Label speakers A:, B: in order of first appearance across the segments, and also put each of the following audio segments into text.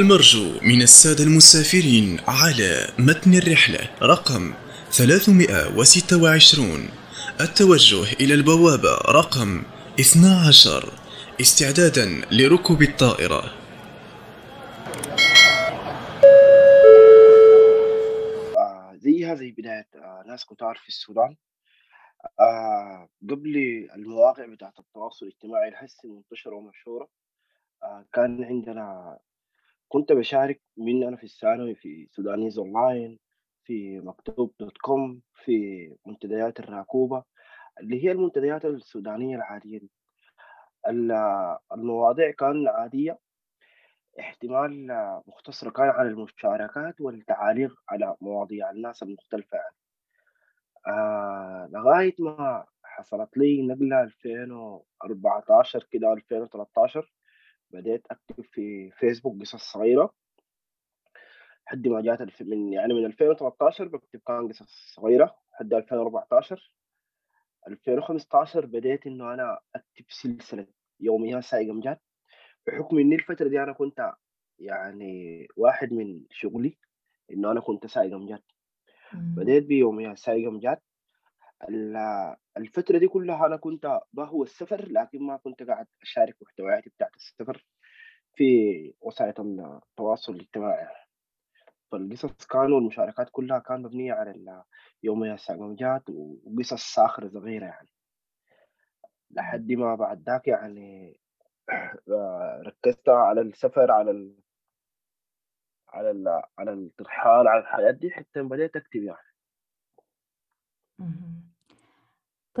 A: المرجو من السادة المسافرين على متن الرحلة رقم 326 التوجه إلى البوابة رقم 12 استعدادا لركوب الطائرة.
B: آه زي بداية آه ناس كتار في السودان. آه قبل المواقع بتاعت التواصل الاجتماعي الهسي منتشرة ومشهورة. آه كان عندنا كنت بشارك من أنا في الثانوي في Sudanese Online في مكتوب dot com في منتديات الراكوبة اللي هي المنتديات السودانية العادية دي. ال- المواضيع كان عادية. احتمال مختصرة كان على المشاركات والتعاليق على مواضيع الناس المختلفة يعني. آه لغاية ما حصلت لي نقلة 2014 كده 2013 بديت أكتب في فيسبوك قصص صغيرة. لحد ما جات الف... من يعني من 2013 بكتب كان قصص صغيرة لحد 2014 2015 بديت إنه أنا أكتب سلسلة يوميات سايق أمجاد بحكم إني الفترة دي أنا كنت يعني واحد من شغلي إنه أنا كنت سايق أمجاد
C: مم.
B: بديت بيوميات سايق أمجاد ال- الفترة دي كلها أنا كنت بهوى السفر لكن ما كنت قاعد أشارك محتوياتي بتاعت السفر في وسائل التواصل الاجتماعي. فالقصص كانوا المشاركات كلها كانت مبنية على ال- يوميات ساقمجات وقصص صاخرة صغيرة يعني. لحد ما بعد ذاك يعني آه، ركزت على السفر على ال على ال على الترحال على الحاجات دي حتى بديت أكتب يعني.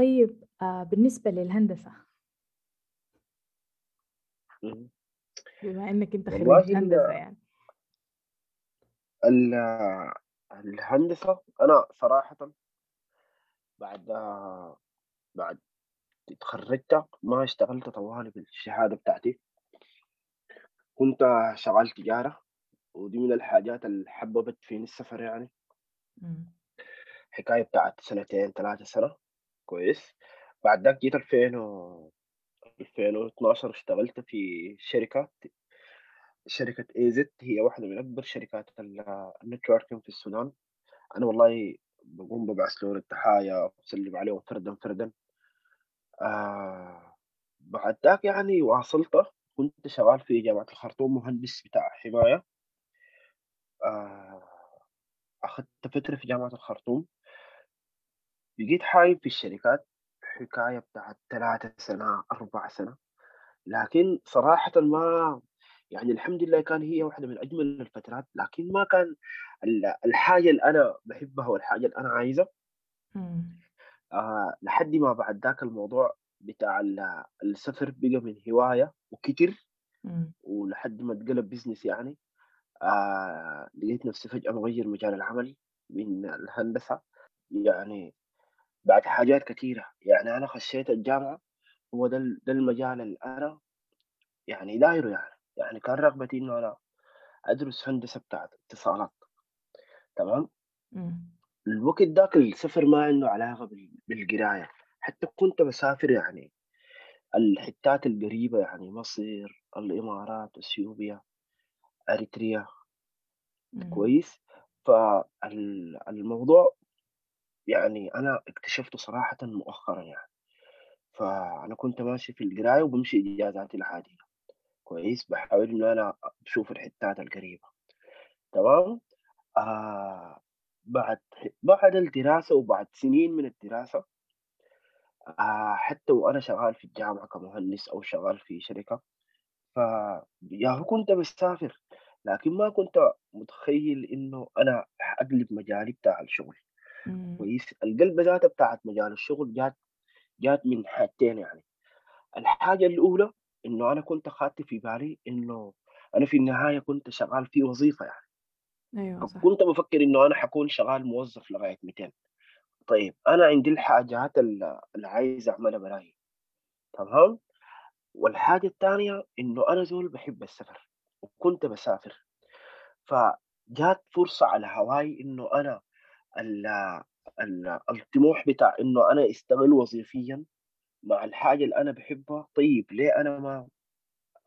C: طيب آه بالنسبة للهندسة.
B: مم.
C: بما إنك أنت
B: والله
C: خريج
B: ال-
C: هندسة يعني.
B: ال- الهندسة أنا صراحة بعد بعد اتخرجت ما اشتغلت طوالي بالشهادة بتاعتي. كنت شغال تجارة ودي من الحاجات اللي حببت فيني السفر يعني.
C: مم.
B: حكاية بتاعت سنتين ثلاثة سنة. كويس. بعد ذاك جيت 2000 و 2012 اشتغلت في شركة شركة ايزت هي واحدة من أكبر شركات ال- ال networking في السودان. أنا والله بقوم ببعث لهم التحايا وبسلم عليهم فردا فردا. آه بعد ذاك يعني واصلت كنت شغال في جامعة الخرطوم مهندس بتاع حماية. آه أخذت فترة في جامعة الخرطوم. بقيت حايب في الشركات حكاية بتاعت ثلاثة سنة أربع سنة. لكن صراحة ما يعني الحمد لله كان هي واحدة من أجمل الفترات لكن ما كان ال- الحاجة اللي أنا بحبها والحاجة اللي أنا عايزة. آه لحد ما بعد ذاك الموضوع بتاع ال- السفر بقى من هواية وكتر. ولحد ما اتقلب بزنس يعني. آه لقيت نفسي فجأة مغير مجال العمل من الهندسة. يعني بعد حاجات كثيرة يعني أنا خشيت الجامعة هو ده ده المجال اللي أنا يعني دايره يعني. يعني كان رغبتي إنه أنا أدرس هندسة بتاعت اتصالات. تمام؟
C: مم.
B: الوقت ذاك السفر ما عنده علاقة بال- بالقراية. حتى كنت بسافر يعني الحتات القريبة يعني مصر الإمارات إثيوبيا أريتريا.
C: مم.
B: كويس؟ فالموضوع يعني أنا اكتشفته صراحة مؤخرا يعني. فأنا كنت ماشي في القراية وبمشي إجازاتي العادية. كويس؟ بحاول إنه أنا أشوف الحتات القريبة. تمام؟ آه بعد بعد الدراسة وبعد سنين من الدراسة آه حتى وأنا شغال في الجامعة كمهندس أو شغال في شركة ف يا هو كنت بسافر لكن ما كنت متخيل إنه أنا حأقلب مجالي بتاع الشغل.
C: مم.
B: كويس. القلب ذاته بتاعت مجال الشغل جات جات من حاجتين يعني. الحاجة الأولى إنه أنا كنت خاطر في بالي إنه أنا في النهاية كنت شغال في وظيفة يعني.
C: أيوة صح.
B: فكنت بفكر إنه أنا حكون شغال موظف لغاية 200 طيب أنا عندي الحاجات ال- اللي عايز أعملها براي تمام؟ والحاجة الثانية إنه أنا زول بحب السفر وكنت بسافر. فجات فرصة على هواي إنه أنا ال ال الطموح بتاع إنه أنا أشتغل وظيفيا مع الحاجة اللي أنا بحبها. طيب ليه أنا ما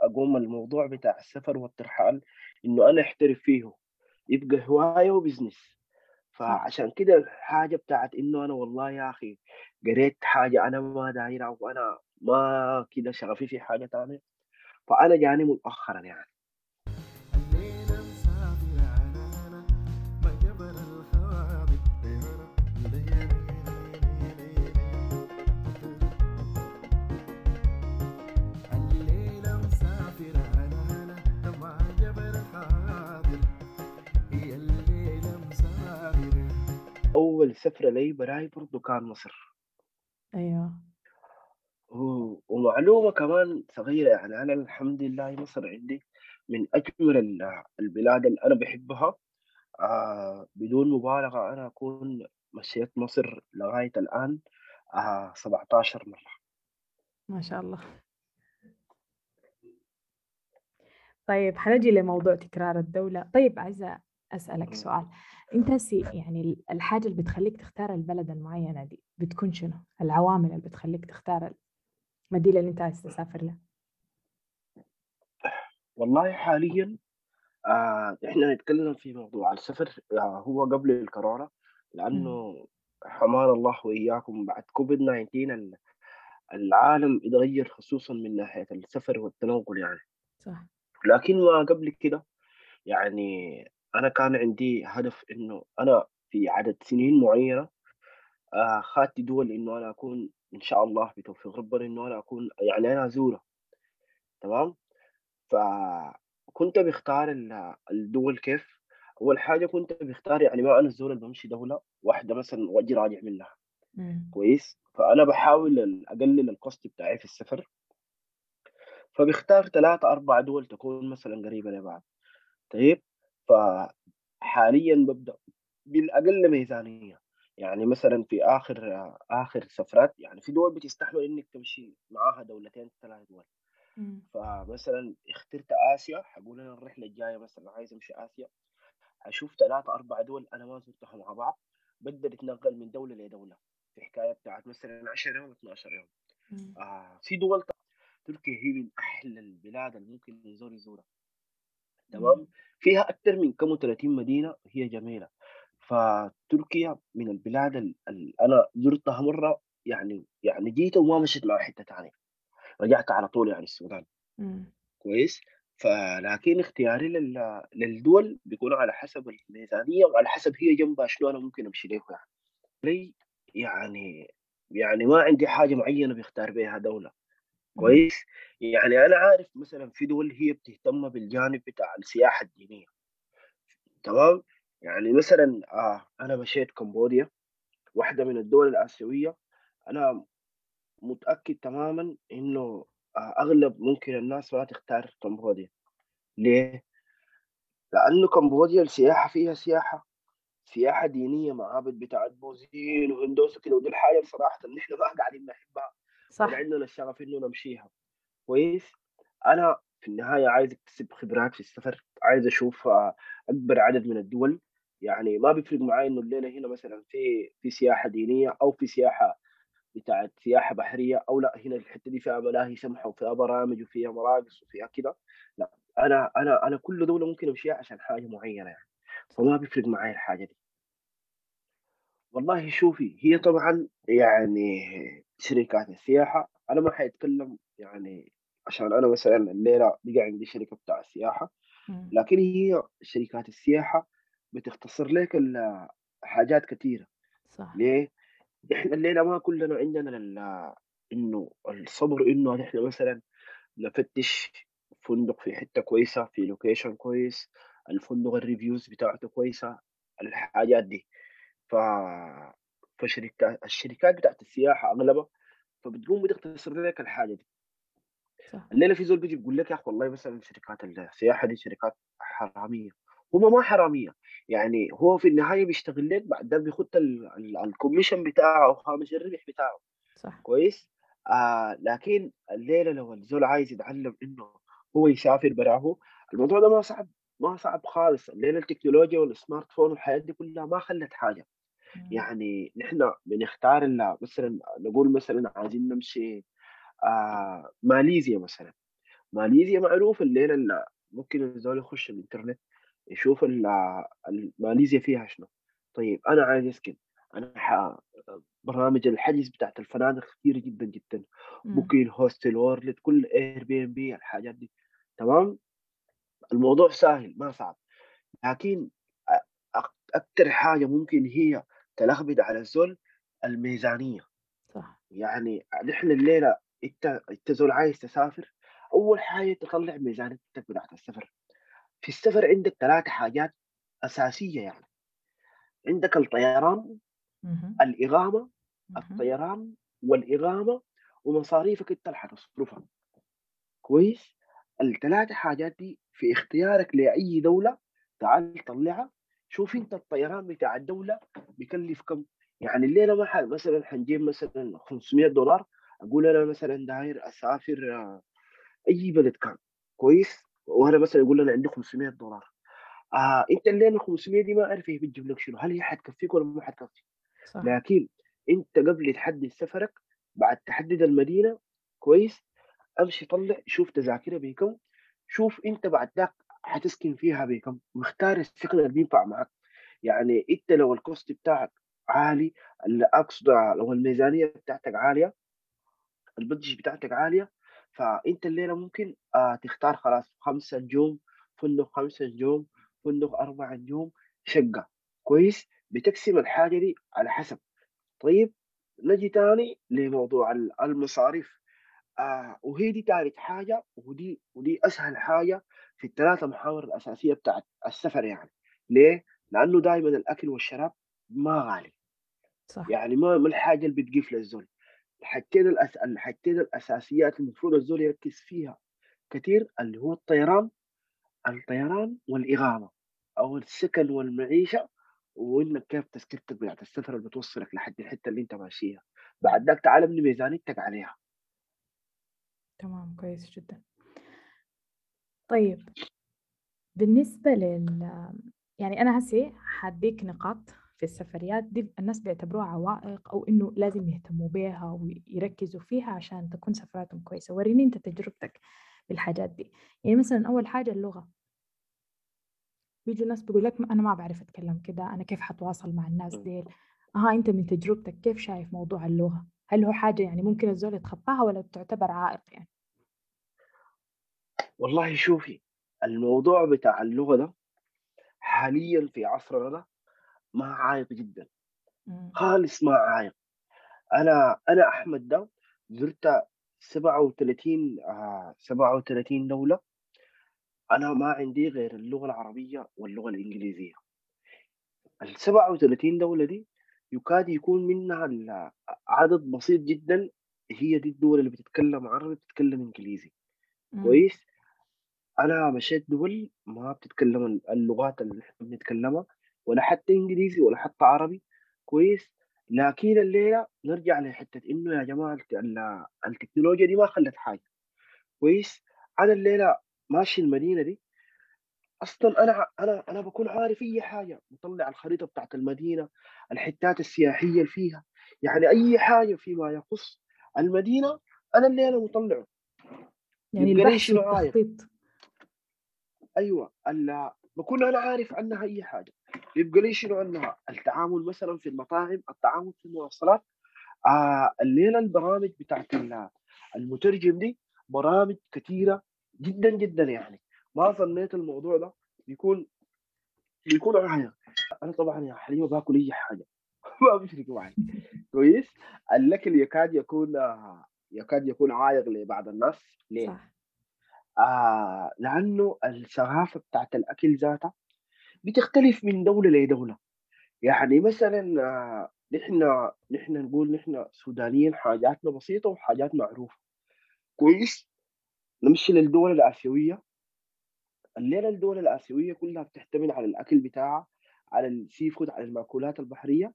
B: أقوم الموضوع بتاع السفر والترحال إنه أنا أحترف فيه؟ يبقى هواية وبزنس فعشان كده الحاجة بتاعت إنه أنا والله يا أخي قريت حاجة أنا ما دايرها وأنا ما كده شغفي في حاجة تانية. فأنا جاني متاخرا يعني. أول سفرة لي براي برضو كان مصر.
C: أيوه.
B: و- ومعلومة كمان صغيرة يعني أنا الحمد لله مصر عندي من أجمل ال- البلاد اللي أنا بحبها. آه بدون مبالغة أنا أكون مشيت مصر لغاية الآن آه 17 مرة.
C: ما شاء الله. طيب حنجي لموضوع تكرار الدولة. طيب عايزة
B: مم.
C: سؤال. أنت هسي يعني ال- الحاجة اللي بتخليك تختار البلد المعينة دي بتكون شنو؟ العوامل اللي بتخليك تختار المدينة اللي أنت عايز تسافر لها.
B: والله حاليا آه إحنا نتكلم في موضوع السفر آه هو قبل الكورونا. لأنه حمانا الله وإياكم بعد كوفيد 19 ال- العالم اتغير خصوصا من ناحية السفر والتنقل يعني.
C: صح.
B: لكن ما قبل كده يعني أنا كان عندي هدف إنه أنا في عدد سنين معينة آه خدت دول إنه أنا أكون إن شاء الله بتوفيق ربنا إنه أنا أكون يعني أنا ازوره تمام؟ فكنت بختار ال- الدول كيف؟ أول حاجة كنت بختار يعني ما أنا الزول اللي بمشي دولة واحدة مثلا وأجي راجع منها
C: مم.
B: كويس؟ فأنا بحاول أقلل الكوست بتاعي في السفر فبختار ثلاثة أربع دول تكون مثلا قريبة لبعض طيب؟ فحاليا ببدأ بالأقل ميزانية. يعني مثلا في آخر آخر سفرات يعني في دول بتستحمل إنك تمشي معاها دولتين ثلاث دول. فمثلا اخترت آسيا حقول أنا الرحلة الجاية مثلا عايز أمشي آسيا أشوف ثلاثة أربع دول أنا ما زرتها مع بعض بقدر أتنقل من دولة لدولة في حكاية بتاعت مثلا 10 يوم 12 يوم. آه في دول تركيا هي من أحلى البلاد اللي ممكن الزول يزورها. تمام. فيها أكثر من كم 30 مدينة هي جميلة فتركيا من البلاد اللي أنا زرتها مرة يعني يعني جيت وما مشيت مع حتة تانية رجعت على طول يعني السودان
C: مم.
B: كويس فلكن اختياري لل... للدول بيكون على حسب الميزانية وعلى حسب هي جنبها شنو أنا ممكن أمشي ليه يعني لي يعني يعني ما عندي حاجة معينة بيختار بيها دولة
C: مم.
B: كويس؟ يعني أنا عارف مثلا في دول هي بتهتم بالجانب بتاع السياحة الدينية. تمام؟ يعني مثلا آه أنا مشيت كمبوديا واحدة من الدول الآسيوية. أنا متأكد تماما إنه آه أغلب ممكن الناس ما تختار كمبوديا. ليه؟ لأنه كمبوديا السياحة فيها سياحة. سياحة دينية معابد بتاعت بوذيين وهندوس وكده ودي الحاجة بصراحة إن إحنا ما قاعدين نحبها.
C: صح.
B: عندنا الشغف إنه نمشيها. كويس؟ أنا في النهاية عايز أكتسب خبرات في السفر عايز أشوف آه، أكبر عدد من الدول. يعني ما بيفرق معي إنه الليلة هنا مثلا في في سياحة دينية أو في سياحة بتاعت سياحة بحرية أو لا هنا الحتة دي فيها ملاهي سمحة وفيها برامج وفيها مراقص وفيها كده. لا أنا أنا أنا كل دولة ممكن أمشيها عشان حاجة معينة يعني. فما بيفرق معي الحاجة دي. والله شوفي هي طبعا يعني شركات السياحة أنا ما حيتكلم يعني عشان أنا مثلا الليلة بقى عندي شركة بتاع
C: مم.
B: لكن هي شركات السياحة بتختصر لك حاجات كثيرة
C: صح.
B: ليه؟ إحنا الليلة ما كلنا عندنا إنه الصبر إنه إحنا مثلا نفتش فندق في حتة كويسة في location كويس الفندق ال reviews بتاعته كويسة الحاجات دي. ف فشركات الشركات بتاعت السياحة أغلبها فبتقوم بتختصر لك الحاجة دي.
C: صح.
B: الليلة في زول بيجي بيقول لك يا أخي والله مثلا شركات السياحة دي شركات حرامية. هم ما حرامية. يعني هو في النهاية بيشتغل لك بعد ده بيخط ال- ال- ال commission بتاعه أو هامش الربح بتاعه.
C: صح.
B: كويس؟ آه لكن الليلة لو الزول عايز يتعلم إنه هو يسافر براه الموضوع ده ما صعب ما صعب خالص. الليلة التكنولوجيا والسمارت فون والحياة دي كلها ما خلت حاجة.
C: مم.
B: يعني نحن بنختار مثلا نقول مثلا عايزين نمشي آه ماليزيا مثلا. ماليزيا معروف الليلة اللي ممكن الزول يخش الإنترنت يشوف ال- ال- ماليزيا فيها شنو. طيب أنا عايز أسكن. أنا ح... برامج الحجز بتاعت الفنادق كثيرة جدا جدا.
C: مم.
B: Booking Hostelworld كل Airbnb الحاجات دي. تمام؟ الموضوع سهل ما صعب. لكن أكثر حاجة ممكن هي تلخبط على الزول الميزانية.
C: صح.
B: يعني نحن الليلة أنت أنت زول عايز تسافر أول حاجة تطلع ميزانيتك بتاعت السفر. في السفر عندك ثلاث حاجات أساسية يعني. عندك الطيران
C: مهم.
B: الطيران والإقامة ومصاريفك أنت اللي حتصرفها. كويس؟ الثلاث حاجات دي في اختيارك لأي دولة تعال طلعها شوف أنت الطيران بتاع الدولة بيكلف كم؟ يعني الليلة ما ح- مثلا حنجيب مثلا 500 دولار أقول أنا مثلا داير أسافر آه، أي بلد كان كويس؟ وأنا مثلا أقول أنا عندي 500 دولار. آه أنت الليلة 500 دي ما أعرف هي بتجيب لك شنو هل هي حتكفيك ولا ما حتكفيك لكن أنت قبل تحدد سفرك بعد تحدد المدينة كويس؟ أمشي طلع شوف تذاكرها بكم شوف أنت بعد ذاك حتسكن فيها بكم؟ واختار السكن اللي بينفع معك يعني انت لو الكوست بتاعك عالي اللي اقصد لو الميزانية بتاعتك عالية البادجت بتاعتك عالية فانت الليلة ممكن آه تختار خلاص خمسة نجوم فندق خمسة نجوم فندق أربعة نجوم شقة. كويس؟ بتقسم الحاجة دي على حسب. طيب نجي تاني لموضوع ال- المصاريف. آه وهي دي تالت حاجة ودي ودي أسهل حاجة في الثلاثة محاور الأساسية بتاعت السفر يعني. ليه؟ لأنه دائما الأكل والشراب ما غالي.
C: صح.
B: يعني ما الحاجة اللي بتقيف للزول الحاجتين الأس... الحاجتين الأساسيات المفروض الزول يركز فيها كتير اللي هو الطيران الطيران والإقامة أو السكن والمعيشة وإنك كيف تذكرتك بتاعت السفر اللي بتوصلك لحد الحتة اللي أنت ماشيها. بعد ذاك تعال ابني ميزانيتك عليها.
C: تمام كويس جدا. طيب بالنسبة لل يعني أنا هسي حديك نقاط في السفريات دي. الناس بيعتبروها عوائق أو إنه لازم يهتموا بيها ويركزوا فيها عشان تكون سفراتهم كويسة. وريني أنت تجربتك بالحاجات دي. يعني مثلا أول حاجة اللغة. بيجوا ناس بيقول لك أنا ما بعرف أتكلم كده أنا كيف حتواصل مع الناس. ديل؟ ها أنت من تجربتك كيف شايف موضوع اللغة؟ هل هو حاجة يعني ممكن الزول يتخطاها ولا تعتبر عائق يعني؟
B: والله شوفي الموضوع بتاع اللغة ده حاليا في عصرنا ده ما عايق جدا.
C: مم.
B: خالص ما عايق أنا أنا أحمد ده زرت 37 آه 37 دولة. أنا ما عندي غير اللغة العربية واللغة الإنجليزية. ال 37 دولة دي يكاد يكون منها عدد بسيط جدا. هي دي الدول اللي بتتكلم عربي بتتكلم إنجليزي.
C: مم.
B: كويس؟ أنا مشيت دول ما بتتكلم اللغات اللي إحنا بنتكلمها ولا حتى إنجليزي ولا حتى عربي. كويس؟ لكن الليلة نرجع لحتة إنه يا ال- التكنولوجيا دي ما خلت حاجة. كويس؟ أنا الليلة ماشي المدينة دي أصلا أنا أنا أنا بكون عارف أي حاجة بطلع الخريطة بتاعت المدينة الحتات السياحية اللي فيها يعني أي حاجة فيما يخص المدينة أنا اللي أنا مطلعه.
C: يعني البحث والتخطيط.
B: أيوه بكون أنا عارف عنها أي حاجة. يبقى لي شنو عنها التعامل مثلا في المطاعم التعامل في المواصلات آه الليلة البرامج بتاعت ال- المترجم دي برامج كثيره جدا جدا يعني. ما ظنيت الموضوع ده بيكون بيكون عايق أنا طبعا يا حليمه باكل أي حاجة. ما بيفرق معي كويس؟ الاكل يكاد يكون يكاد يكون عائق لبعض الناس. ليه؟
C: صح.
B: آه لأنه الثقافة بتاعت الأكل ذاتها بتختلف من دولة لدولة. يعني مثلا آه، نحن نحن نقول نحن سودانيين حاجاتنا بسيطة وحاجات معروفة. كويس؟ نمشي للدول الآسيوية. الليلة الدول الآسيوية كلها بتعتمد على الأكل بتاعها على السي فود على المأكولات البحرية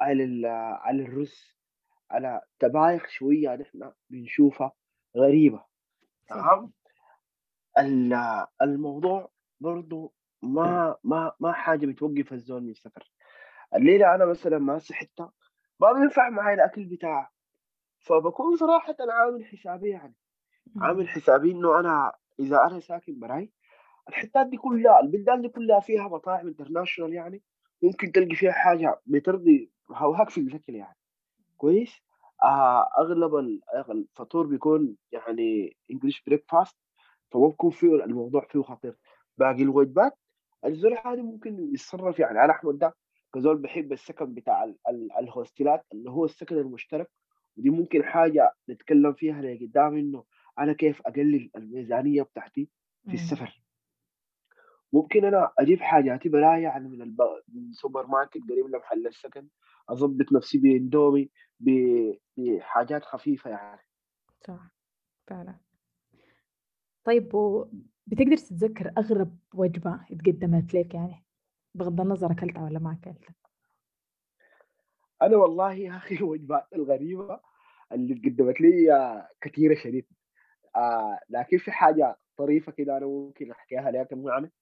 B: على على الرز على طبايخ شوية نحن بنشوفها
C: غريبة.
B: تمام؟ ال- الموضوع برضو ما ما ما حاجة بتوقف الزول من السفر. الليلة أنا مثلا ماشي حتة ما بينفع معي الأكل بتاعها فبكون صراحة عامل حسابي يعني. عامل حسابي إنه أنا إذا أنا ساكن براي الحتات دي كلها البلدان دي كلها فيها مطاعم international يعني ممكن تلقي فيها حاجة بترضي هواك في الأكل يعني. كويس؟ آه أغلب ال- الفطور بيكون يعني English breakfast فما بيكون فيه الموضوع فيه خطير. باقي الوجبات الزول عادي ممكن يتصرف يعني على أحمد ده كزول بحب السكن بتاع ال- ال- الهوستلات اللي هو السكن المشترك ودي ممكن حاجة نتكلم فيها لقدام إنه أنا كيف أقلل الميزانية بتاعتي في. السفر. ممكن أنا أجيب حاجاتي برايا يعني من الب... من سوبر ماركت قريب لمحل السكن أضبط نفسي بإندومي ب... بحاجات خفيفة يعني
C: صح، فعلًا. طيب و بتقدر تتذكر أغرب وجبة اتقدمت لك يعني؟ بغض النظر أكلتها والّا ما أكلتها؟
B: أنا والله يا أخي الوجبات الغريبة اللي اتقدمت لي كثيرة شديد آه لكن في حاجة طريفة كده أنا ممكن أحكيها لك يعني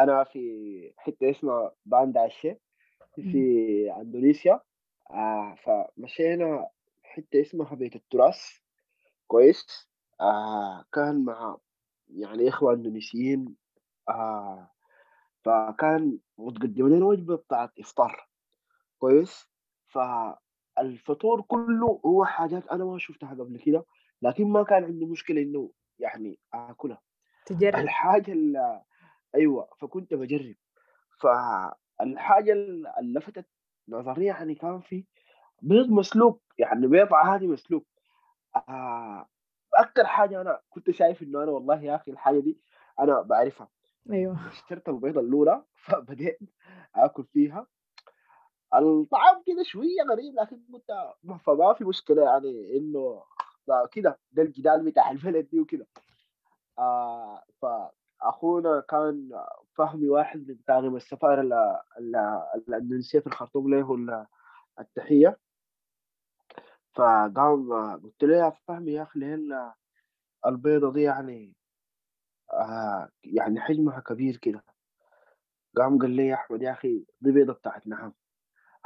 B: أنا في حتة اسمها باندا
C: إمم.
B: في إندونيسيا. آه فمشينا حتة اسمها بيت التراث. كويس. آه كان مع يعني إخوة إندونيسيين. آه فكان متقدم لنا وجبة بتاعت إفطار. كويس. فالفطور كله هو حاجات أنا ما شفتها قبل كده لكن ما كان عندي مشكلة إنه يعني آكلها.
C: تجرب.
B: الحاجة ال أيوه فكنت باجرب فالحاجة ال اللي لفتت نظري يعني كان في بيض مسلوق يعني بيض عادي مسلوق. آه أكتر حاجة أنا كنت شايف إنه أنا والله يا أخي الحاجة دي أنا باعرفها
C: أيوه.
B: اشتريت البيضة الأولى فبديت آكل فيها. الطعم كده شوية غريب لكن قلت ما فما في مشكلة يعني ده كده ده الجدال بتاع البلد دي وكده. آه فأخونا كان فهمي واحد من طاقم السفارة ال- ال- الأندونيسية في الخرطوم له ال- التحية. فقام قلت له يا فهمي يا أخي ليه ال- البيضة دي يعني آه يعني حجمها كبير كده. قام قال لي يا أحمد يا أخي دي بيضة بتاعت نعم.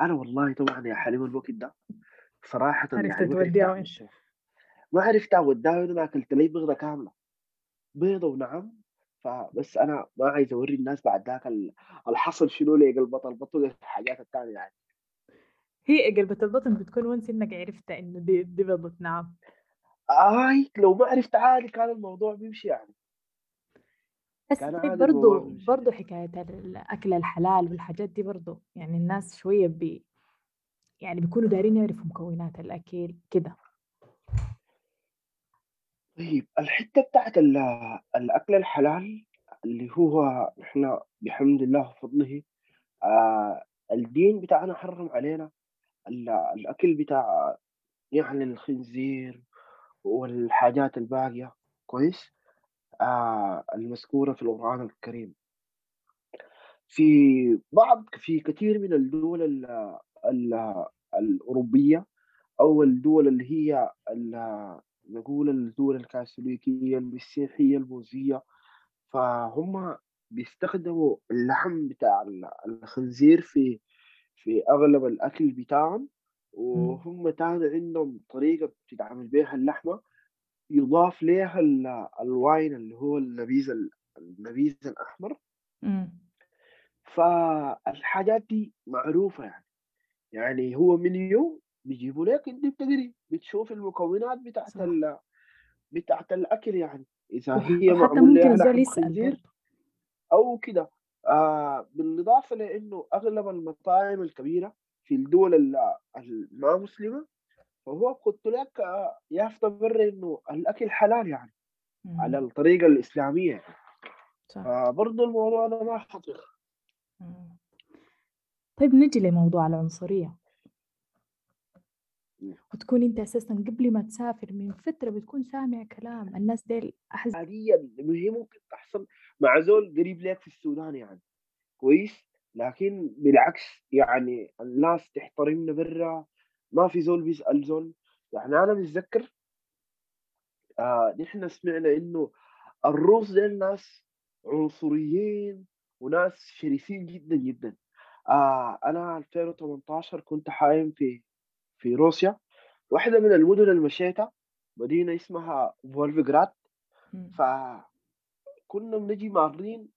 B: أنا والله طبعا يا حليم الوقت ده صراحة
C: عرفت
B: يعني ما عرفت
C: توديها وين؟
B: ما عرفت أودّاها وين أنا أكلت لي بيضة كاملة، بيضة ونعم، فبس أنا ما عايز أورّي الناس بعد ذاك ال الحصل شنو لقلبة البطن الحاجات التانية يعني.
C: هي قلبة البطن بتكون once إنك عرفت إنه دي دي بيضة نعام.
B: آي لو ما عرفت عادي كان الموضوع بيمشي يعني.
C: بس
B: كان الموضوع بيمشي.
C: برضه حكاية الأكل الحلال والحاجات دي برضه يعني الناس شوية بي يعني بيكونوا دايرين يعرفوا مكونات الأكل كده.
B: طيب الحتّة بتاعة ال الأكل الحلال اللي هو إحنا بحمد الله وفضله آآ الدين بتاعنا حرّم علينا ال الأكل بتاع يعني الخنزير والحاجات الباقية كويس؟ آه المذكورة في القرآن الكريم في بعض في كثير من الدول ال ال الأوروبية أو الدول اللي هي نقول الدول الكاثوليكية المسيحية البوذية فهم بيستخدموا اللحم بتاع ال- الخنزير في في أغلب الأكل بتاعهم. وهم تاني عندهم طريقة بتتعمل بيها اللحمة. يضاف ليها ال- الواين اللي هو النبيذ ال- النبيذ الأحمر.
C: إمم.
B: فالحاجات دي معروفة يعني. يعني هو منيو بيجيبوا لك انت بتقري بتشوف المكونات بتاعت. ال... بتاعت الأكل يعني
C: وح
B: هي معمول
C: ممكن
B: خنزير
C: برضه.
B: أو كده آه بالإضافة لأنه أغلب المطاعم الكبيرة في الدول ال- الما مسلمة فهو قلت لك آه يافطة برا إنه الأكل حلال يعني على
C: إمم.
B: الطريقة الإسلامية يعني
C: صح.
B: فبرضه الموضوع ده ما خطير.
C: طيب نيجي لموضوع العنصرية.
B: إمم.
C: وتكون أنت أساسًا قبل ما تسافر من فترة بتكون سامع كلام الناس ديل أحس
B: عاديًا هي ممكن تحصل مع زول قريب ليك في السودان يعني كويس، لكن بالعكس يعني الناس تحترمنا برّا، ما في زول بيسأل زول، يعني أنا متذكر آآ نحن سمعنا إنه الروس ديل ناس عنصريين وناس شرسين جدًا، جدًا. آآ أنا 2018 كنت حايم في في روسيا، واحدة من المدن اللي مشيتها مدينة اسمها فولفجراد
C: إمم.
B: فكنا بنجي مارين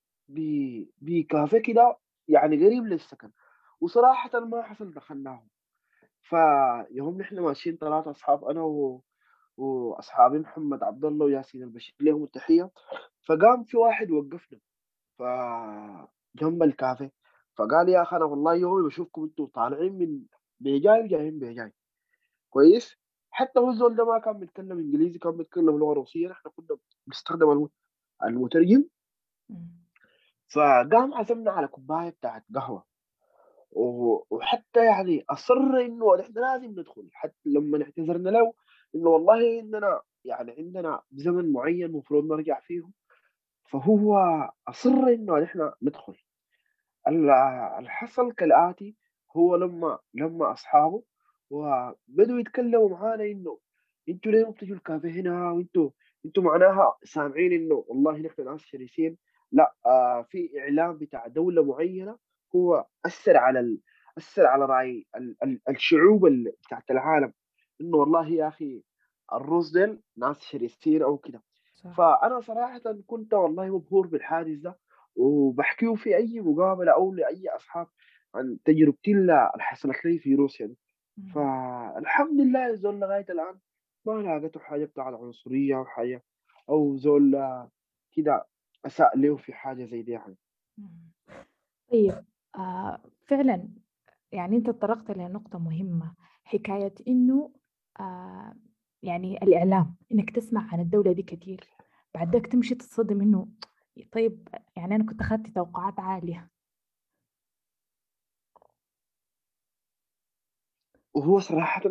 B: بكافيه كده يعني قريب للسكن. وصراحة ما حصل دخلناهم. فيوم نحن ماشيين ثلاثة أصحاب أنا و... وأصحابي محمد عبد الله وياسين البشير لهم التحية. فقام في واحد وقفنا. ف جنب الكافيه. فقال يا أخي أنا والله يومي بشوفكم أنتوا طالعين من بيجاي وجايين بيجاي. كويس. حتى هو الزول ده ما كان بيتكلم إنجليزي كان بيتكلم لغة روسية. نحن كنا بنستخدم الم- المترجم. فقام عزمنا على كوباية بتاعت قهوة. وحتى يعني أصر إنه نحن لازم ندخل. حتى لما اعتذرنا له إنه والله إننا يعني عندنا زمن معين المفروض نرجع فيه. فهو أصر إنه نحن ندخل. ال- اللي حصل كالآتي هو لما لما أصحابه وبدوا يتكلموا معانا إنه أنتوا ليه ما بتجوا الكافيه هنا وأنتوا أنتوا معناها سامعين إنه والله نحن ناس شرسين لا آه في إعلام بتاع دولة معينة هو أثر على ال... أثر على رأي ال... ال... الشعوب ال... بتاعت العالم إنه والله يا أخي الروس ديل ناس شرسين أو كده
C: صح.
B: فأنا صراحة كنت والله مبهور بالحادث ده وبحكيه في أي مقابلة أو لأي أصحاب عن تجربتي اللي حصلت لي في روسيا دي
C: إمم.
B: فالحمد لله الزول لغاية الآن ما لاقيته حاجة بتاع العنصرية أو حاجة أو زول كده أساء له في حاجة زي دي يعني.
C: طيب آآ فعلًا يعني أنت تطرقت لنقطة مهمة، حكاية إنه آآ يعني الإعلام، إنك تسمع عن الدولة دي كتير، بعد ذاك تمشي تتصدم إنه طيب يعني أنا كنت أخدت توقعات عالية.
B: وهو صراحة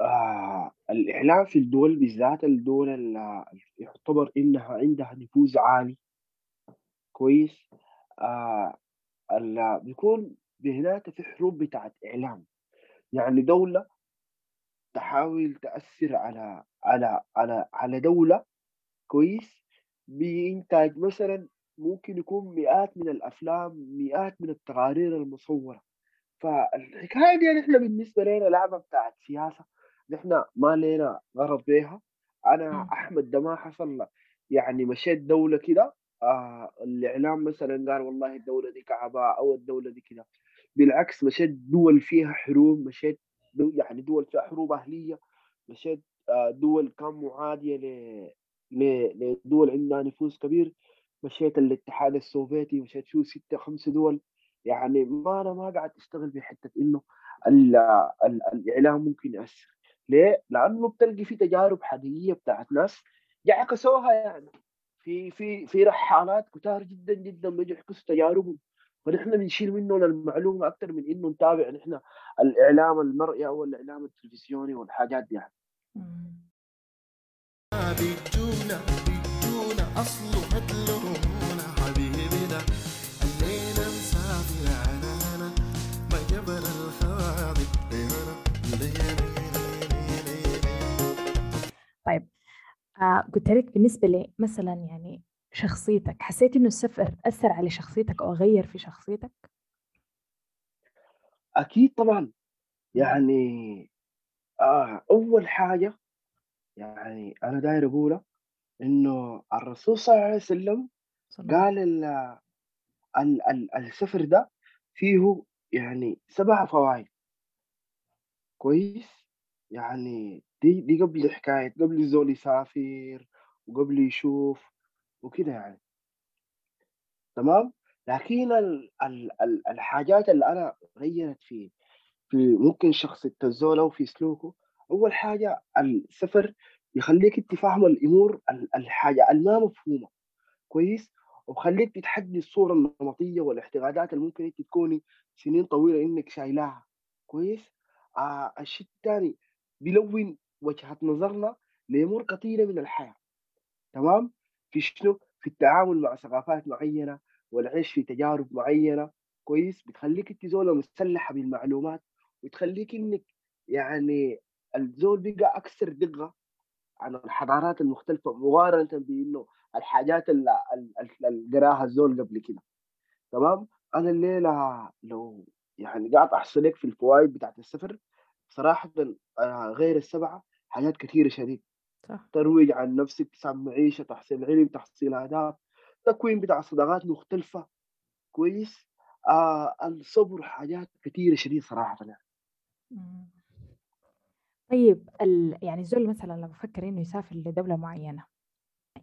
B: آه الإعلام في الدول بالذات الدول اللي يعتبر إنها عندها نفوذ عالي كويس آه بيكون هناك في حروب بتاعت إعلام. يعني دولة تحاول تأثر على على على على دولة كويس بإنتاج مثلا ممكن يكون مئات من الأفلام مئات من التقارير المصورة. فالحكاية دي نحن بالنسبة لنا لعبة بتاعت سياسة نحن ما لنا غرض بيها. أنا
C: إمم.
B: أحمد ده ما حصل يعني مشيت دولة كده آه الإعلام مثلا قال والله الدولة دي كعباء أو الدولة دي كده. بالعكس مشيت دول فيها حروب مشيت دو يعني دول فيها حروب أهلية مشيت آه دول كان ل- لدول عندها نفوذ كبير. مشيت الاتحاد السوفيتي مشيت فيه ستة خمسة دول. يعني ما أنا ما قاعد أشتغل في حتة إنه ال ال الإعلام ممكن يأثر. ليه؟ لأنه بتلقي في تجارب حقيقية بتاعت ناس عكسوها يعني. في في في رحالات كتار جدا جدا بيجوا يعكسوا تجاربهم. فنحن بنشيل منهم المعلومة أكثر من إنه نتابع نحن الإعلام المرئي أو الإعلام التلفزيوني والحاجات دي يعني.
D: بيجونا بيجونا أصله قتلونا
C: طيب آآ قُلت لك بالنسبة لي مثلًا يعني شخصيتك، حسيت إنه السفر أثّر على شخصيتك أو غيّر في شخصيتك؟
B: أكيد طبعا. يعني آه أول حاجة يعني أنا داير أقولها إنه الرسول صلى الله عليه وسلم قال ال ال ال السفر ده فيه يعني سبع فوائد كويس يعني دي دي قبل حكاية قبل الزول يسافر وقبل يشوف وكده يعني. تمام؟ لكن ال ال ال الحاجات اللي أنا غيرت في في ممكن شخصية الزول أو في سلوكه أول حاجة السفر يخليك أنت فاهم الأمور ال- الحاجة الما مفهومة كويس وبخليك تتحدي الصورة النمطية والاعتقادات اللي ممكن أنت تكوني سنين طويلة إنك شايلاها كويس. آه الشيء الثاني بيلون وجهة نظرنا لأمور كثيرة من الحياة تمام؟ في شنو؟ في التعامل مع ثقافات معينة والعيش في تجارب معينة كويس؟ بتخليك أنت زولة مسلحة بالمعلومات وتخليك إنك يعني الزول بقى أكثر دقة عن الحضارات المختلفة مقارنة بإنه الحاجات اللي قراها الزول قبل كده تمام؟ أنا الليلة لو يعني قاعد أحصل لك في الفوائد بتاعت السفر صراحة غير السبعة حاجات كثيره شديد.
C: صح.
B: ترويج عن نفسك تسعى معيشة تحصيل علم تحصيل آداب تكوين بتاع صداقات مختلفة. كويس. آه الصبر حاجات كثيرة شديد صراحة يعني.
C: طيب ال... يعني الزول مثلا لما بفكر إنه يسافر لدولة معينة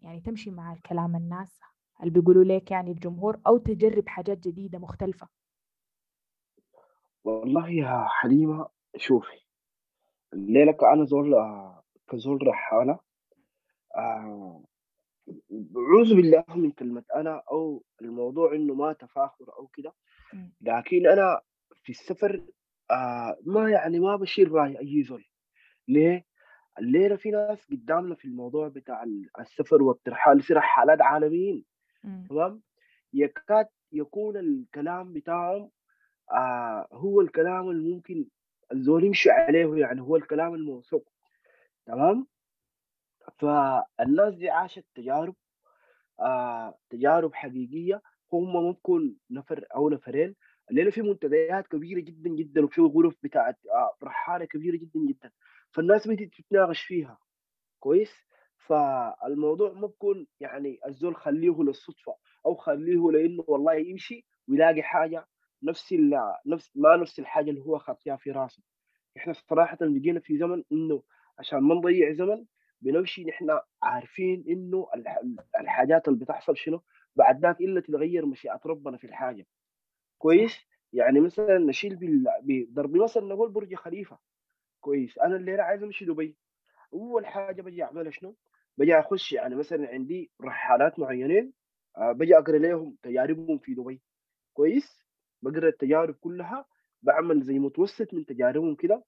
C: يعني تمشي مع الكلام الناس اللي بيقولوا لك يعني الجمهور؟ أو تجرب حاجات جديدة مختلفة؟
B: والله يا حليمة شوفي الليلة أنا زول آه، كزول رحالة آه أعوذ بالله من كلمة أنا أو الموضوع إنه ما تفاخر أو كده. لكن أنا في السفر آه ما يعني ما بشيل رأي أي زول ليه؟ الليلة في ناس قدامنا في الموضوع بتاع السفر والترحال يصير رحالات عالميين. تمام؟ يكاد يكون الكلام بتاعهم آه هو الكلام الممكن الزول يمشي عليه يعني هو الكلام الموثوق تمام؟ فالناس دي عاشت تجارب آه تجارب حقيقية هم ما بكون نفر أو نفرين الليلة في منتديات كبيرة جدا جدا وفي غرف بتاعت آه رحالة كبيرة جدا جدا. فالناس بدي تتناقش فيها. كويس؟ فالموضوع ما يعني الزول خليه للصدفة أو خليه لإنه والله يمشي ويلاقي حاجة نفس ال- نفس ما نفس الحاجة اللي هو خاطيها في راسه. إحنا صراحة بقينا في زمن إنه عشان ما نضيع زمن بنمشي نحن عارفين إنه الح- الحاجات اللي بتحصل شنو؟ بعد ذاك إلا تتغير مشيئة ربنا في الحاجة. كويس؟ يعني مثلا نشيل بضرب مثلا نقول برج خليفة. كويس. أنا الليلة عايز أمشي دبي. أول حاجة بجي أعملها شنو؟ بجي أخش يعني مثلا عندي رحالات معينين آه، بجي أقرأ لهم تجاربهم في دبي. كويس؟ بقرأ التجارب كلها بعمل زي متوسط من تجاربهم كده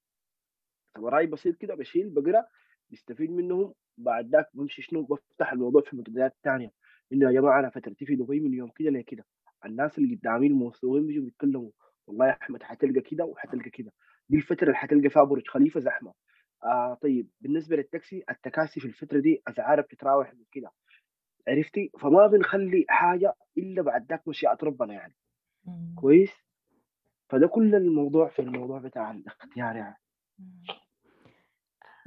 B: وراي بسيط كده بشيل بقرأ بستفيد منهم بعد ذاك بمشي شنو بفتح الموضوع في منتديات ثانية إنه يا جماعة أنا فترتي في دبي من يوم كده لكده. الناس اللي قدامي الموثوقين بيجوا بيتكلموا والله يا أحمد حتلقى كده وحتلقى كده. دي الفترة اللي حتلقى فيها برج خليفة زحمة. آه طيب بالنسبة للتاكسي التكاسي في الفترة دي اسعارها بتتراوح من كده. عرفتي؟ فما بنخلي حاجة إلا بعد ذاك مشيئة ربنا يعني.
C: مم.
B: كويس فده كل الموضوع في الموضوع بتاع الاختيار يعني.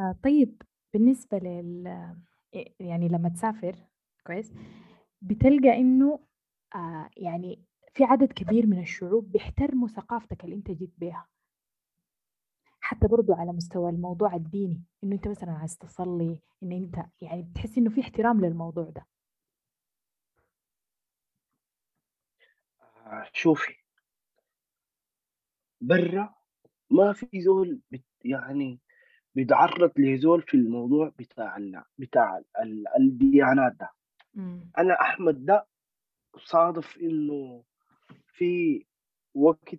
C: آه، طيب بالنسبة لل إيه- يعني لما تسافر كويس بتلقى إنه آه يعني في عدد كبير من الشعوب بيحترموا ثقافتك اللي أنت جيت بيها حتى برضو على مستوى الموضوع الديني إنه أنت مثلا عايز تصلي إن أنت يعني بتحس إنه في احترام للموضوع ده
B: شوفي. برا ما في زول بت يعني بيتعرض لزول في الموضوع بتاع ال بتاع ال الديانات ده.
C: مم.
B: أنا أحمد ده صادف إنه في وقت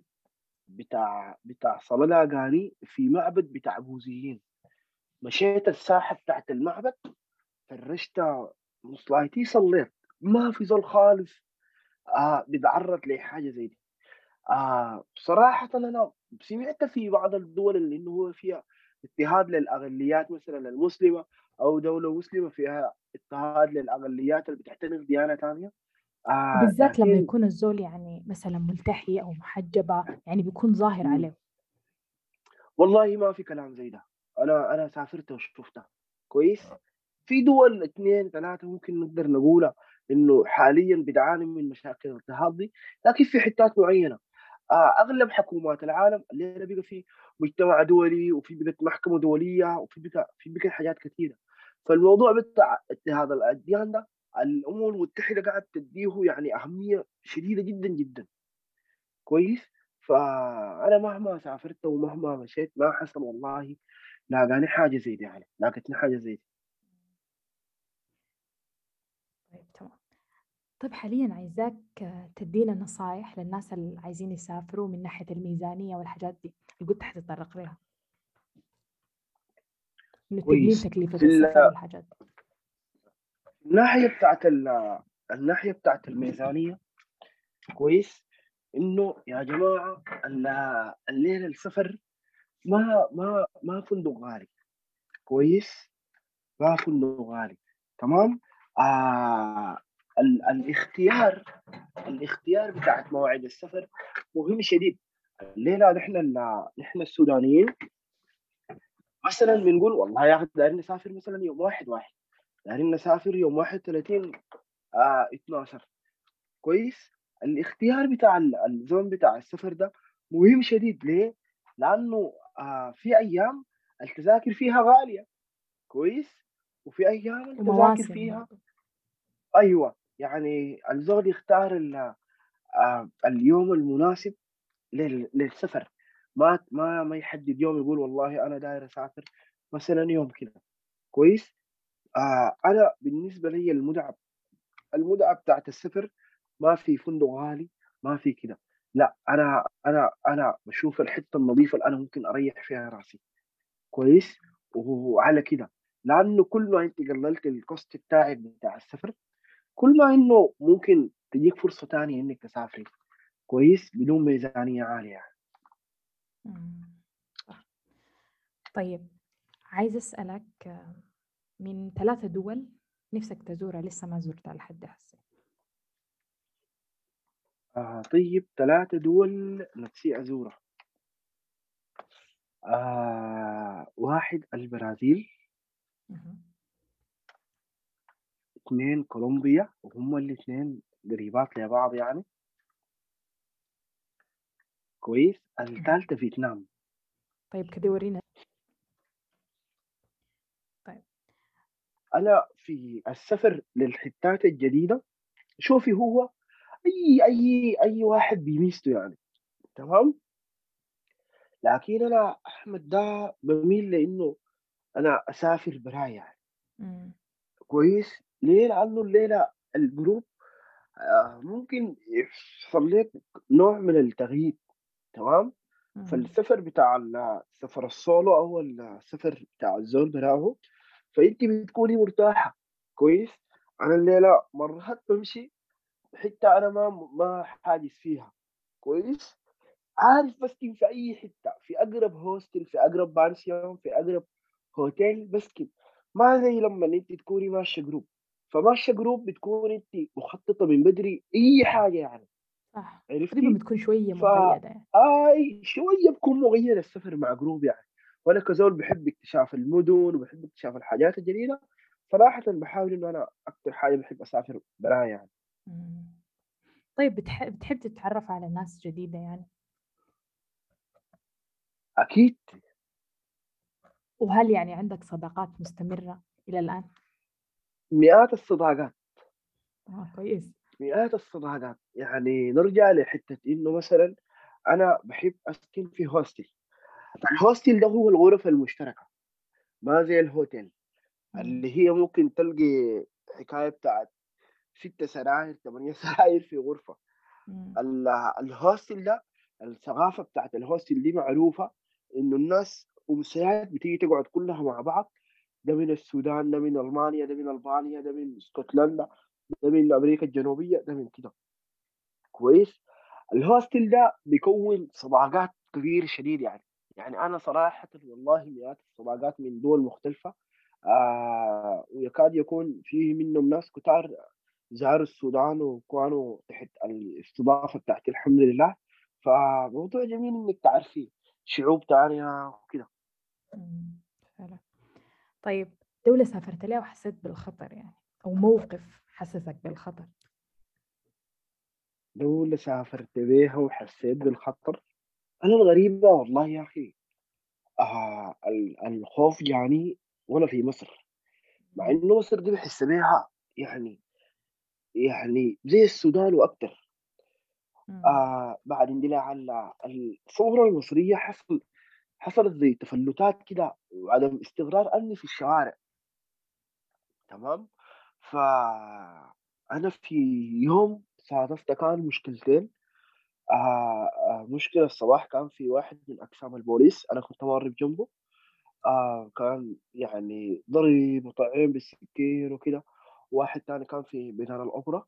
B: بتاع بتاع صلاة أغاني في معبد بتاع بوذيين. مشيت الساحة بتاعت المعبد فرشت مصلايتي صليت. ما في زول خالص آه بيتعرض لحاجة زي دي. آه بصراحة أنا سمعت في بعض الدول اللي إنه هو فيها اضطهاد للأقليات مثلا المسلمة أو دولة مسلمة فيها اضطهاد للأقليات اللي بتحترم ديانة ثانية آه
C: وبالذات لما يكون الزول يعني مثلا ملتحي أو محجبة يعني بيكون ظاهر. عليه.
B: والله ما في كلام زي ده. أنا أنا سافرت وشفتها كويس؟ في دول اثنين ثلاثة ممكن نقدر نقولها إنه حاليا بتعاني من مشاكل الاضطهاد دي لكن في حتات معينة. آه أغلب حكومات العالم اللي بقى في مجتمع دولي وفي بقت محكمة دولية وفي بقى في بقى حاجات كثيره فالموضوع بتاع اضطهاد الأديان ده الأمم المتحدة قاعد تديه يعني أهمية شديدة جدا جدا. كويس؟ فأنا مهما سافرت ومهما مشيت ما حصل والله لاقاني حاجة زي دي يعني لاقتني حاجة زي دي
C: طيب تمام طيب حاليا عايزاك تدينا نصايح للناس اللي عايزين يسافروا من ناحية الميزانية والحاجات دي اللي قلت حتتطرق لها. إنه تقليل
B: كويس
C: تكلفة
B: في ال-
C: السفر والحاجات دي.
B: الناحية بتاعت ال- الناحية بتاعت الميزانية كويس. إنه يا جماعة ال- الليلة السفر ما ما ما فندق غالي. كويس؟ ما فندق غالي. تمام؟ آه ال- الاختيار الاختيار بتاعت مواعيد السفر مهم شديد. الليلة نحن نحن السودانيين مثلا بنقول والله يا أخي دايرين نسافر مثلا يوم واحد واحد. دايرين نسافر يوم 31 آه 12 كويس؟ الاختيار بتاع ال- الزون بتاع السفر ده مهم شديد. ليه؟ لأنه آه في أيام التذاكر فيها غالية. كويس؟ وفي أيام التذاكر فيها أيوه. يعني الزول يختار آه اليوم المناسب لل- للسفر. ما ما ما يحدد يوم يقول والله أنا داير أسافر مثلا يوم كده. كويس؟ آه أنا بالنسبة لي المتعه المتعه بتاعت السفر ما في فندق غالي ما في كده. لا أنا أنا أنا بشوف الحتة النظيفة اللي أنا ممكن أريح فيها راسي. كويس؟ وعلى كده. لأنه كل ما أنت قللت الكوست بتاعك بتاع السفر كل ما إنه ممكن تجيك فرصة تانية إنك تسافري كويس؟ بدون ميزانية
C: عالية. صح. طيب عايز آه، من ثلاثة دول نفسك تزورها لسه ما زرتها لحد هسه.
B: آه طيب ثلاثة دول نفسي أزورها. آه واحد البرازيل. اثنين كولومبيا وهم الاثنين قريبات لبعض يعني. كويس. الثالثة فيتنام.
C: طيب كده ورينا طيب.
B: أنا في السفر للحتات الجديدة شوفي هو أي أي أي واحد بيميزته يعني. تمام؟ لكن أنا أحمد ده بميل لأنه أنا أسافر براي يعني.
C: مم.
B: كويس؟ ليه؟ لأنه الليلة الجروب آه، ممكن يحصل لك نوع من التغيير تمام
C: مم.
B: فالسفر بتاع ال- السفر السولو أو السفر بتاع الزول براهو فأنت بتكوني مرتاحة كويس أنا الليلة مرات بمشي حتة أنا ما ما حاجز فيها كويس عارف بسكن في أي حتة في أقرب hostel في أقرب بانسيون في أقرب هوتيل بسكن ما زي لما أنت تكوني ماشية group فماشيه group بتكون انت مخططة من بدري أي حاجة يعني.
C: صح. تقريبا
B: عرفتي
C: بتكون شوية
B: ف
C: مقيدة. يعني
B: آي شوية بكون مغير السفر مع جروب يعني. وأنا كزول بحب اكتشاف المدن وبحب اكتشاف الحاجات الجديده صراحة بحاول إنه أنا أكثر حاجة بحب أسافر براها يعني.
C: مم. طيب بتحب, بتحب تتعرف على ناس جديدة يعني؟
B: أكيد.
C: وهل يعني عندك صداقات مستمرة إلى الآن؟
B: مئات الصداقات.
C: آه كويس.
B: مئات الصداقات. يعني نرجع لحتة إنه مثلا أنا بحب أسكن في hostel ال hostel ده هو الغرف المشتركة ما زي الهوتيل. اللي هي ممكن تلقي حكاية بتاعت ستة سراير ثمانية سراير في.
C: ال-
B: ال hostel ده الثقافة بتاعت ال hostel دي معروفة إنه الناس امسيات بتيجي تقعد كلها مع بعض ده من السودان ده من ألمانيا ده من ألبانيا ده من اسكتلندا ده من أمريكا الجنوبية ده من كده. كويس؟ الهوستل ده بيكون صداقات كبيرة شديد يعني. يعني أنا صراحة والله مئات الصداقات من دول مختلفة آه ويكاد يكون فيه منهم ناس كتار زاروا السودان وكانوا تحت الاستضافة بتاعت الحمد لله. فموضوع جميل إنك تعرفي شعوب تانية وكده.
C: طيب. دولة سافرت لها وحسيت بالخطر يعني أو موقف حسسك بالخطر؟
B: دولة سافرت بيها وحسيت بالخطر؟ أنا الغريبة والله يا أخي آه ال- الخوف جاني وأنا في مصر. مع. إنه مصر دي بحس بيها يعني يعني زي السودان وأكتر.
C: مم.
B: آه بعد اندلاع ال- الثورة المصرية حصل حصلت زي تفلتات كده وعدم استقرار أمني في الشوارع. تمام؟ فأنا في يوم صادفت كان مشكلتين. آه آه مشكلة الصباح كان في واحد من أقسام البوليس أنا كنت مر بجنبه آه كان يعني ضرب وطعن بالسكين وكده. واحد تاني كان في ميدان الأوبرا.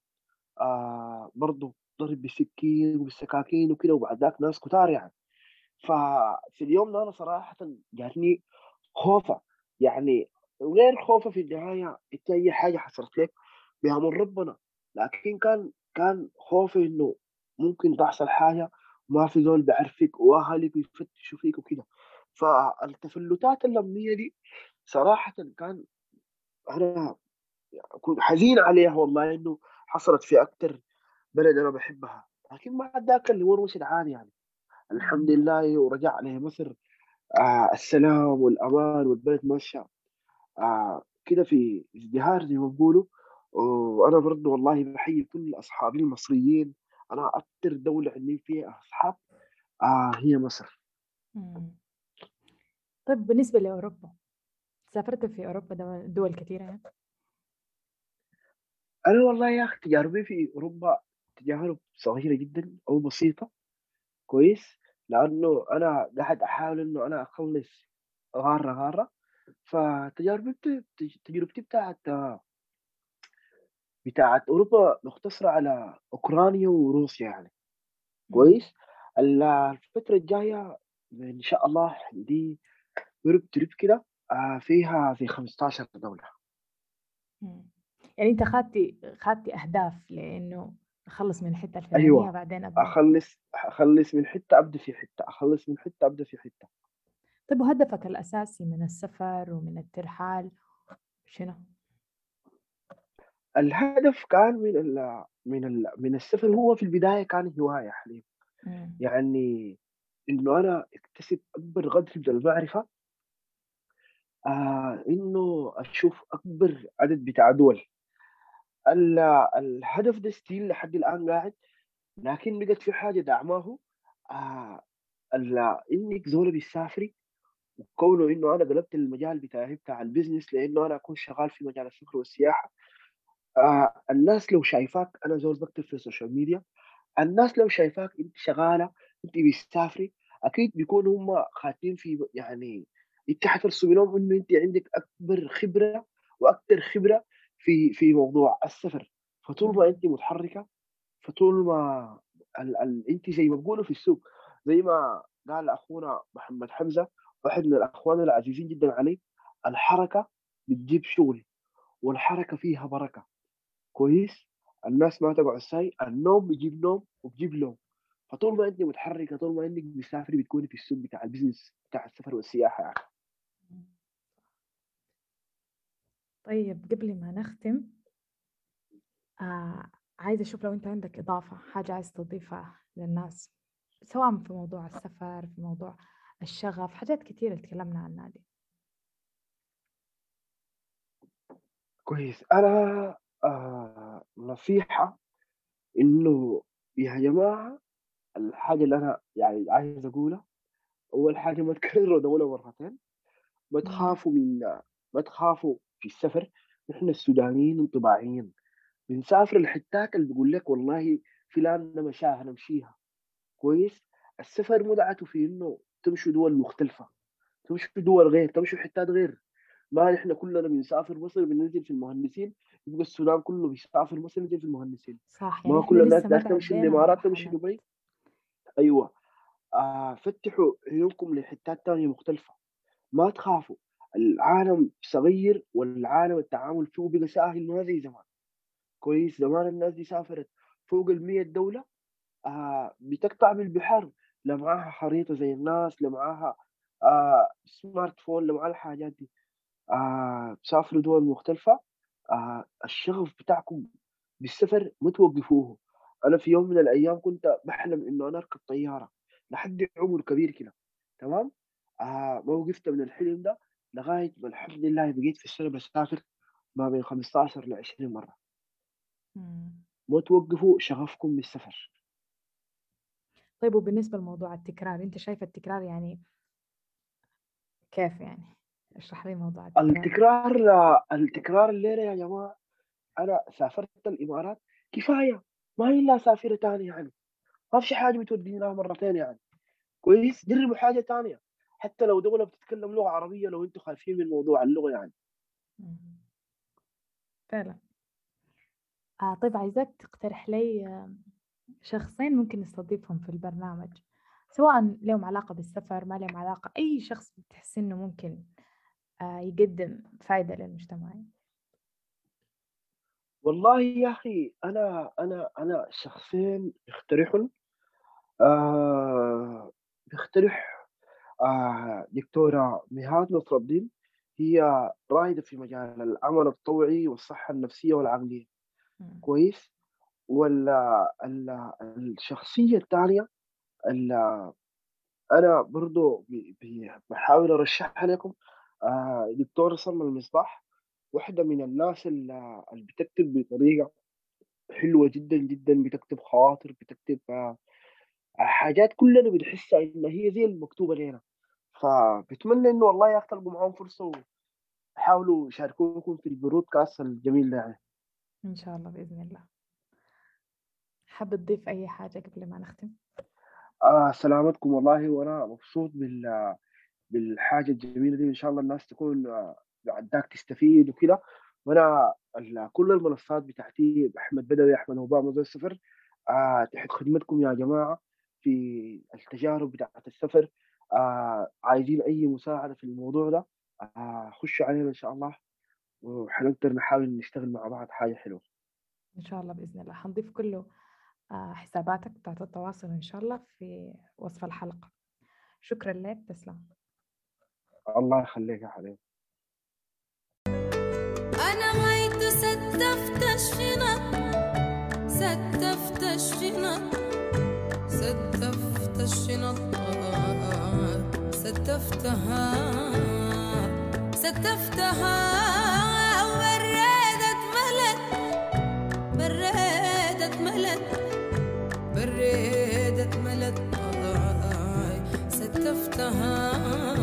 B: آه برضه ضرب بالسكين وبالسكاكين وكده وبعد ذاك ناس كتار يعني. ففي اليوم ده أنا صراحة جاتني خوفة. يعني غير خوفة في النهاية أنت أي حاجة حصلت لك بأمر ربنا. لكن كان كان خوفي إنه ممكن تحصل حاجة ما في زول بيعرفك وأهلك بيفتشوا فيك وكده. فالتفلتات الأمنية دي صراحةً كان أنا كنت حزين عليها والله إنه حصلت في أكتر بلد أنا باحبها، لكن بعد ذاك الأمور مشت عادي يعني، الحمد. لله ورجع لمصر آآ السلام والأمان والبلد ماشية آآ كده في ازدهار زي ما بيقولوا، وأنا برضه والله باحيي كل أصحابي المصريين، أنا أكتر دولة عندي فيها أصحاب آآ هي مصر.
C: طيب بالنسبة لأوروبا، سافرت في أوروبا دول كتيرة يعني؟
B: أنا والله يا أخي تجاربي في أوروبا تجارب صغيرة جدًا أو بسيطة كويس، لأنه أنا قاعد أنا أخلّص غارة، غارة، فتجاربي بت تج تجربتي بتاعة بتاعة أوروبا مقتصرة على أوكرانيا وروسيا يعني. كويس، ال الفترة الجاية إن شاء الله عندي Europe trip كده آآ فيها زي 15 دولة.
C: إمم. يعني أنت خدت خدت أهداف لإنه أخلّص من الحتّة الفلانية
B: أيوه،
C: بعدين أبدأ.
B: أخلّص أخلّص من حتة أبدأ في حتة، أخلّص من حتة أبدأ في حتة.
C: طيب وهدفك الأساسي من السفر ومن الترحال شنو؟
B: الهدف كان من ال من ال من السفر هو في البداية كان هواية يا حليم،. يعني إنه أنا أكتسب أكبر قدر من المعرفة آآ إنه أشوف أكبر عدد بتاع دول. ال الهدف ده still لحد الآن قاعد، لكن بقت في حاجة داعماه آآ ال إنِّك زول بتسافري وكونه إنه أنا قلبت المجال بتاعي بتاع الbusiness لإنه أنا أكون شغال في مجال السفر والسياحة، آآ الناس لو شايفاك أنا زول باكتب في ال social media، الناس لو شايفاك أنتِ شغالة، أنتِ بتسافري، أكيد بيكونوا هم خاطين في يعني أنتِ حترسمي لهم إنه أنتِ عندِك أكبر خبرة وأكتر خبرة في في موضوع السفر، فطول ما
C: إمم.
B: أنتِ متحركة، فطول ما ال ال أنتِ زي ما بيقولوا في السوق، زي ما قال أخونا محمد حمزة واحد من الأخوان العزيزين جدًا علي، الحركة بتجيب شغل، والحركة فيها بركة، كويس؟ الناس ما تقعد ساي، النوم بيجيب نوم وبيجيب لوم، فطول ما أنتِ متحركة، طول ما إنِّك بتسافري بتكوني في السوق بتاع الbusiness بتاع السفر والسياحة يعني.
C: طيب قبل ما نختم آآ عايزة أشوف لو أنت عندك إضافة، حاجة عايز تضيفها للناس، سواء في موضوع السفر، في موضوع الشغف، حاجات كتيرة اتكلمنا عنها دي.
B: كويس، أنا آآ نصيحة إنه يا جماعة الحاجة اللي أنا يعني عايز أقولها، أول حاجة ما تكرروا دولة مرتين، ما. تخافوا من ما تخافوا في السفر، نحن السودانيين انطباعيين، بنسافر الحتات اللي بيقول لك والله فلان ده مشاها نمشيها، كويس؟ السفر متعته في إنه تمشوا دول مختلفة، تمشوا دول غير، تمشوا حتات غير، ما نحن كلنا بنسافر مصر بننزل في المهندسين، يبقى السودان كله بيسافر مصر ينزل في المهندسين،
C: صح، يعني
B: ما كل الناس تمشي
C: تعدينا
B: الإمارات، تمشي دبي، أيوه، آآ فتحوا عيونكم لحتات تانية مختلفة، ما تخافوا، العالم صغير والعالم التعامل فيه بقى سهل ما زي زمان، كويس؟ زمان الناس دي سافرت فوق ال100 دولة آآ بتقطع بالبحر، لا معاها خريطة زي الناس، لا معاها آآ سمارت فون، لا معاها الحاجات دي، بتسافروا دول مختلفة، آآ الشغف بتاعكم بالسفر ما توقّفوه، أنا في يوم من الأيام كنت باحلم إنه أنا أركب طيارة لحد عُمر كبير كده، تمام؟ آآ ما وقفت من الحلم ده. لغاية ما الحمد لله بقيت في السنة باسافر ما بين 15 ل20 مرة.
C: إمم.
B: ما توقّفوا شغفكم بالسفر.
C: طيب وبالنسبة لموضوع التكرار، أنت شايف التكرار يعني كيف يعني؟ اشرح لي موضوع التكرار.
B: التكرار التكرار الليلة يا جماعة أنا سافرت الإمارات كفاية، ما هي إلا أسافر تاني يعني، ما في حاجة بتوديني لها مرتين يعني، كويس؟ جربوا حاجة تانية، حتى لو دولة بتتكلم لغة عربية لو أنتم خايفين من موضوع اللغة يعني.
C: فعلًا. آه طيب عايزاك تقترح لي شخصين ممكن نستضيفهم في البرنامج، سواء ليهم علاقة بالسفر، ما ليهم علاقة، أي شخص بتحس إنه ممكن آآ يقدم فايدة للمجتمع.
B: والله يا أخي أنا أنا أنا شخصين باقترح آه دكتورة مهاد نصر الدين هي رائدة في مجال العمل التطوعي والصحة النفسية والعقلية. كويس؟ ولا ال- الشخصية الثانية أنا برضو بحاول أرشحها لكم. آه دكتورة سلمى المصباح واحدة من الناس اللي اللي بتكتب بطريقة حلوة جدا جدا بتكتب خواطر بتكتب آه حاجات كلنا بنحسها إن هي زي المكتوبة لنا. فبتمنى إنه والله يا أخي تلقوا معاهم فرصة وحاولوا يشاركوكم في البرودكاست الجميل ده
C: إن شاء الله بإذن الله. حابب تضيف أي حاجة قبل ما نختم؟
B: آه سلامتكم والله وأنا مبسوط بال بالحاجة الجميلة دي إن شاء الله الناس تكون آه، عندك تستفيد وكده وأنا ال- كل المنصات بتاعتي أحمد بدوي أحمد أوباما زي السفر آه تحت خدمتكم يا جماعة في التجارب بتاعت السفر آه عايزين أي مساعدة في الموضوع ده آه خشوا علينا إن شاء الله وحنقدر نحاول نشتغل مع بعض حاجة حلوة.
C: إن شاء الله بإذن الله. حنضيف كله آه، حساباتك بتاعت التواصل إن شاء الله في وصف الحلقة. شكرا لك. تسلم.
B: الله يخليك يا حبيبي.
E: أنا غايت ستفت الشنط ستفت الشنط ستفت الشنط. ستفتها ستفتها بردت ملت بردت ملت بردت ملت ستفتها.